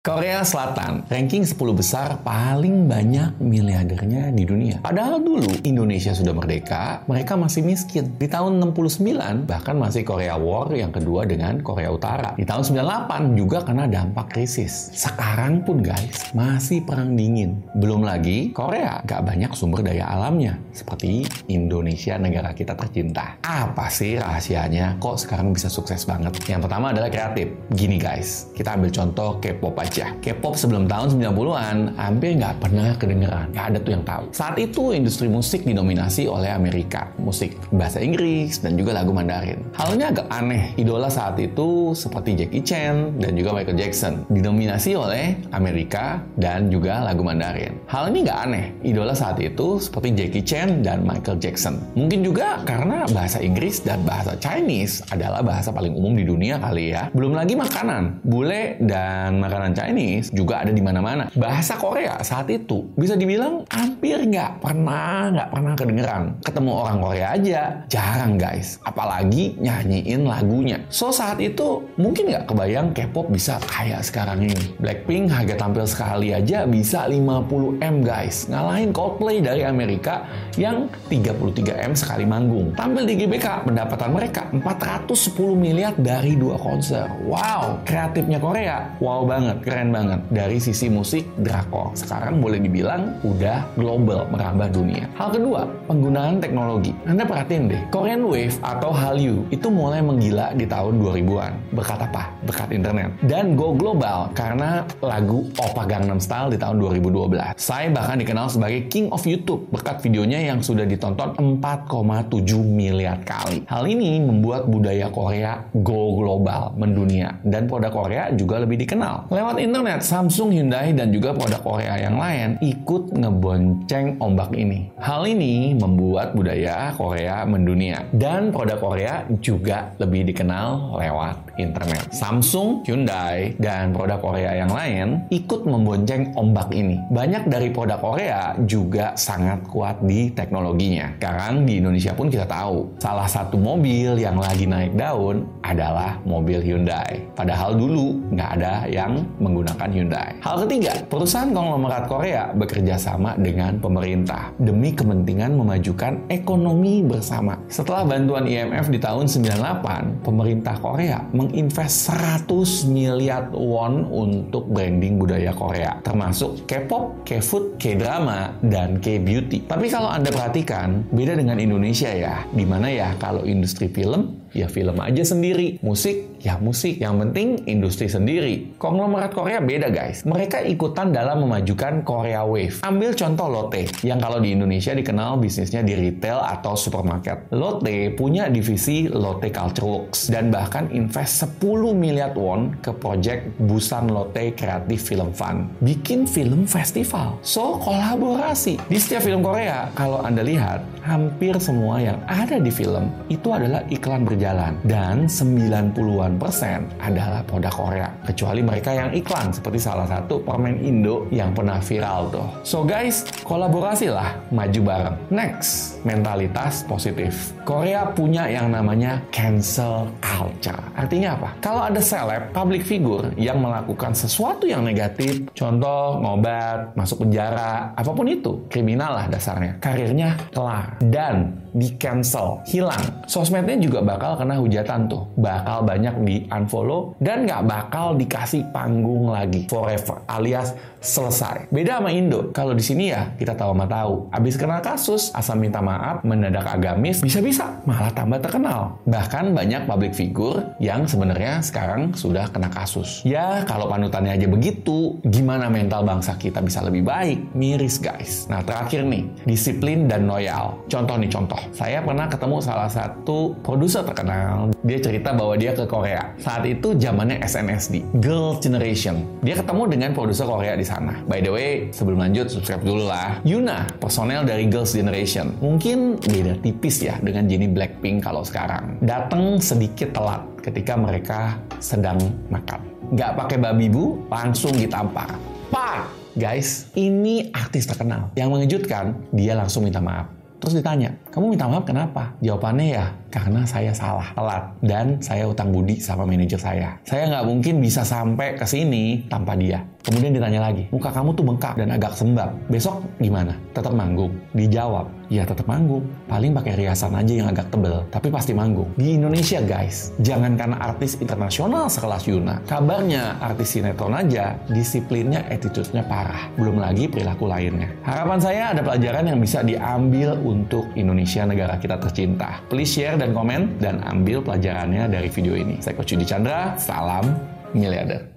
Korea Selatan, ranking 10 besar paling banyak miliardernya di dunia. Padahal dulu Indonesia sudah merdeka, mereka masih miskin. Di tahun 69, bahkan masih Korea War yang kedua dengan Korea Utara. Di tahun 98 juga kena dampak krisis. Sekarang pun guys, masih perang dingin. Belum lagi, Korea gak banyak sumber daya alamnya. Seperti Indonesia, negara kita tercinta. Apa sih rahasianya? Kok sekarang bisa sukses banget? Yang pertama adalah kreatif. Gini guys, kita ambil contoh K-pop aja aja. K-pop sebelum tahun 90-an hampir nggak pernah kedengeran. Nggak ada tuh yang tahu. Saat itu industri musik didominasi oleh Amerika. Musik bahasa Inggris dan juga lagu Mandarin. Halnya agak aneh. Idola saat itu seperti Jackie Chan dan juga Michael Jackson. Didominasi oleh Amerika dan juga lagu Mandarin. Hal ini nggak aneh. Idola saat itu seperti Jackie Chan dan Michael Jackson. Mungkin juga karena bahasa Inggris dan bahasa Chinese adalah bahasa paling umum di dunia kali ya. Belum lagi makanan. Bule dan makanan Chinese juga ada di mana-mana. Bahasa Korea saat itu bisa dibilang hampir nggak pernah nggak pernah kedengeran. Ketemu orang Korea aja jarang guys. Apalagi nyanyiin lagunya. So saat itu mungkin nggak kebayang K-pop bisa kayak sekarang ini. Blackpink harga tampil sekali aja bisa 50 m guys. Ngalahin Coldplay dari Amerika yang 33 m sekali manggung. Tampil di GBK pendapatan mereka 410 miliar dari dua konser. Wow, kreatifnya Korea. Wow banget keren banget dari sisi musik drakor. Sekarang boleh dibilang udah global merambah dunia. Hal kedua, penggunaan teknologi. Anda perhatiin deh, Korean Wave atau Hallyu itu mulai menggila di tahun 2000-an. Berkat apa? Berkat internet. Dan go global karena lagu Oppa Gangnam Style di tahun 2012. Saya bahkan dikenal sebagai King of YouTube berkat videonya yang sudah ditonton 4,7 miliar kali. Hal ini membuat budaya Korea go global, mendunia. Dan produk Korea juga lebih dikenal. Lewat internet, Samsung, Hyundai, dan juga produk Korea yang lain ikut ngebonceng ombak ini. Hal ini membuat budaya Korea mendunia. Dan produk Korea juga lebih dikenal lewat internet. Samsung, Hyundai, dan produk Korea yang lain ikut membonceng ombak ini. Banyak dari produk Korea juga sangat kuat di teknologinya. Sekarang di Indonesia pun kita tahu, salah satu mobil yang lagi naik daun adalah mobil Hyundai. Padahal dulu nggak ada yang menggunakan Hyundai. Hal ketiga, perusahaan konglomerat Korea bekerja sama dengan pemerintah demi kepentingan memajukan ekonomi bersama. Setelah bantuan IMF di tahun 98, pemerintah Korea menginvest 100 miliar won untuk branding budaya Korea, termasuk K-pop, K-food, K-drama, dan K-beauty. Tapi kalau Anda perhatikan, beda dengan Indonesia ya, di mana ya kalau industri film ya film aja sendiri. Musik, ya musik. Yang penting industri sendiri. Konglomerat Korea beda guys. Mereka ikutan dalam memajukan Korea Wave. Ambil contoh Lotte, yang kalau di Indonesia dikenal bisnisnya di retail atau supermarket. Lotte punya divisi Lotte Culture Works dan bahkan invest 10 miliar won ke project Busan Lotte Creative Film Fund. Bikin film festival. So, kolaborasi. Di setiap film Korea, kalau Anda lihat, hampir semua yang ada di film itu adalah iklan berjalan. Dan 90-an persen adalah produk Korea. Kecuali mereka yang iklan, seperti salah satu permen Indo yang pernah viral tuh. So guys, kolaborasilah, maju bareng. Next, mentalitas positif. Korea punya yang namanya cancel culture. Artinya apa? Kalau ada seleb, public figure yang melakukan sesuatu yang negatif, contoh ngobat, masuk penjara, apa pun itu, kriminal lah dasarnya. Karirnya kelar dan di cancel, hilang. Sosmednya juga bakal kena hujatan tuh. Bakal banyak di unfollow dan nggak bakal dikasih panggung lagi forever alias selesai. Beda sama Indo. Kalau di sini ya kita tahu sama tahu. Abis kena kasus, asal minta maaf, mendadak agamis, bisa-bisa malah tambah terkenal. Bahkan banyak public figure yang sebenarnya sekarang sudah kena kasus. Ya kalau panutannya aja begitu, gimana mental bangsa kita bisa lebih baik? Miris guys. Nah terakhir nih, disiplin dan loyal. Contoh nih contoh. Saya pernah ketemu salah satu produser terkenal. Dia cerita bahwa dia ke Korea. Saat itu zamannya SNSD, Girl Generation. Dia ketemu dengan produser Korea di sana. By the way, sebelum lanjut subscribe dulu lah. Yuna, personel dari Girls Generation. Mungkin beda tipis ya dengan Jennie Blackpink kalau sekarang. Datang sedikit telat ketika mereka sedang makan. Nggak pakai babi bu, langsung ditampar. Pak! Guys, ini artis terkenal. Yang mengejutkan, dia langsung minta maaf. Terus ditanya, kamu minta maaf kenapa? Jawabannya ya, karena saya salah, telat, dan saya utang budi sama manajer saya. Saya nggak mungkin bisa sampai ke sini tanpa dia. Kemudian ditanya lagi, muka kamu tuh bengkak dan agak sembab. Besok gimana? Tetap manggung? Dijawab, ya tetap manggung. Paling pakai riasan aja yang agak tebel, tapi pasti manggung. Di Indonesia guys, jangan karena artis internasional sekelas Yuna. Kabarnya artis sinetron aja, disiplinnya, attitude-nya parah. Belum lagi perilaku lainnya. Harapan saya ada pelajaran yang bisa diambil untuk Indonesia negara kita tercinta. Please share dan komen, dan ambil pelajarannya dari video ini. Saya Coach Yudi Chandra, salam miliarder.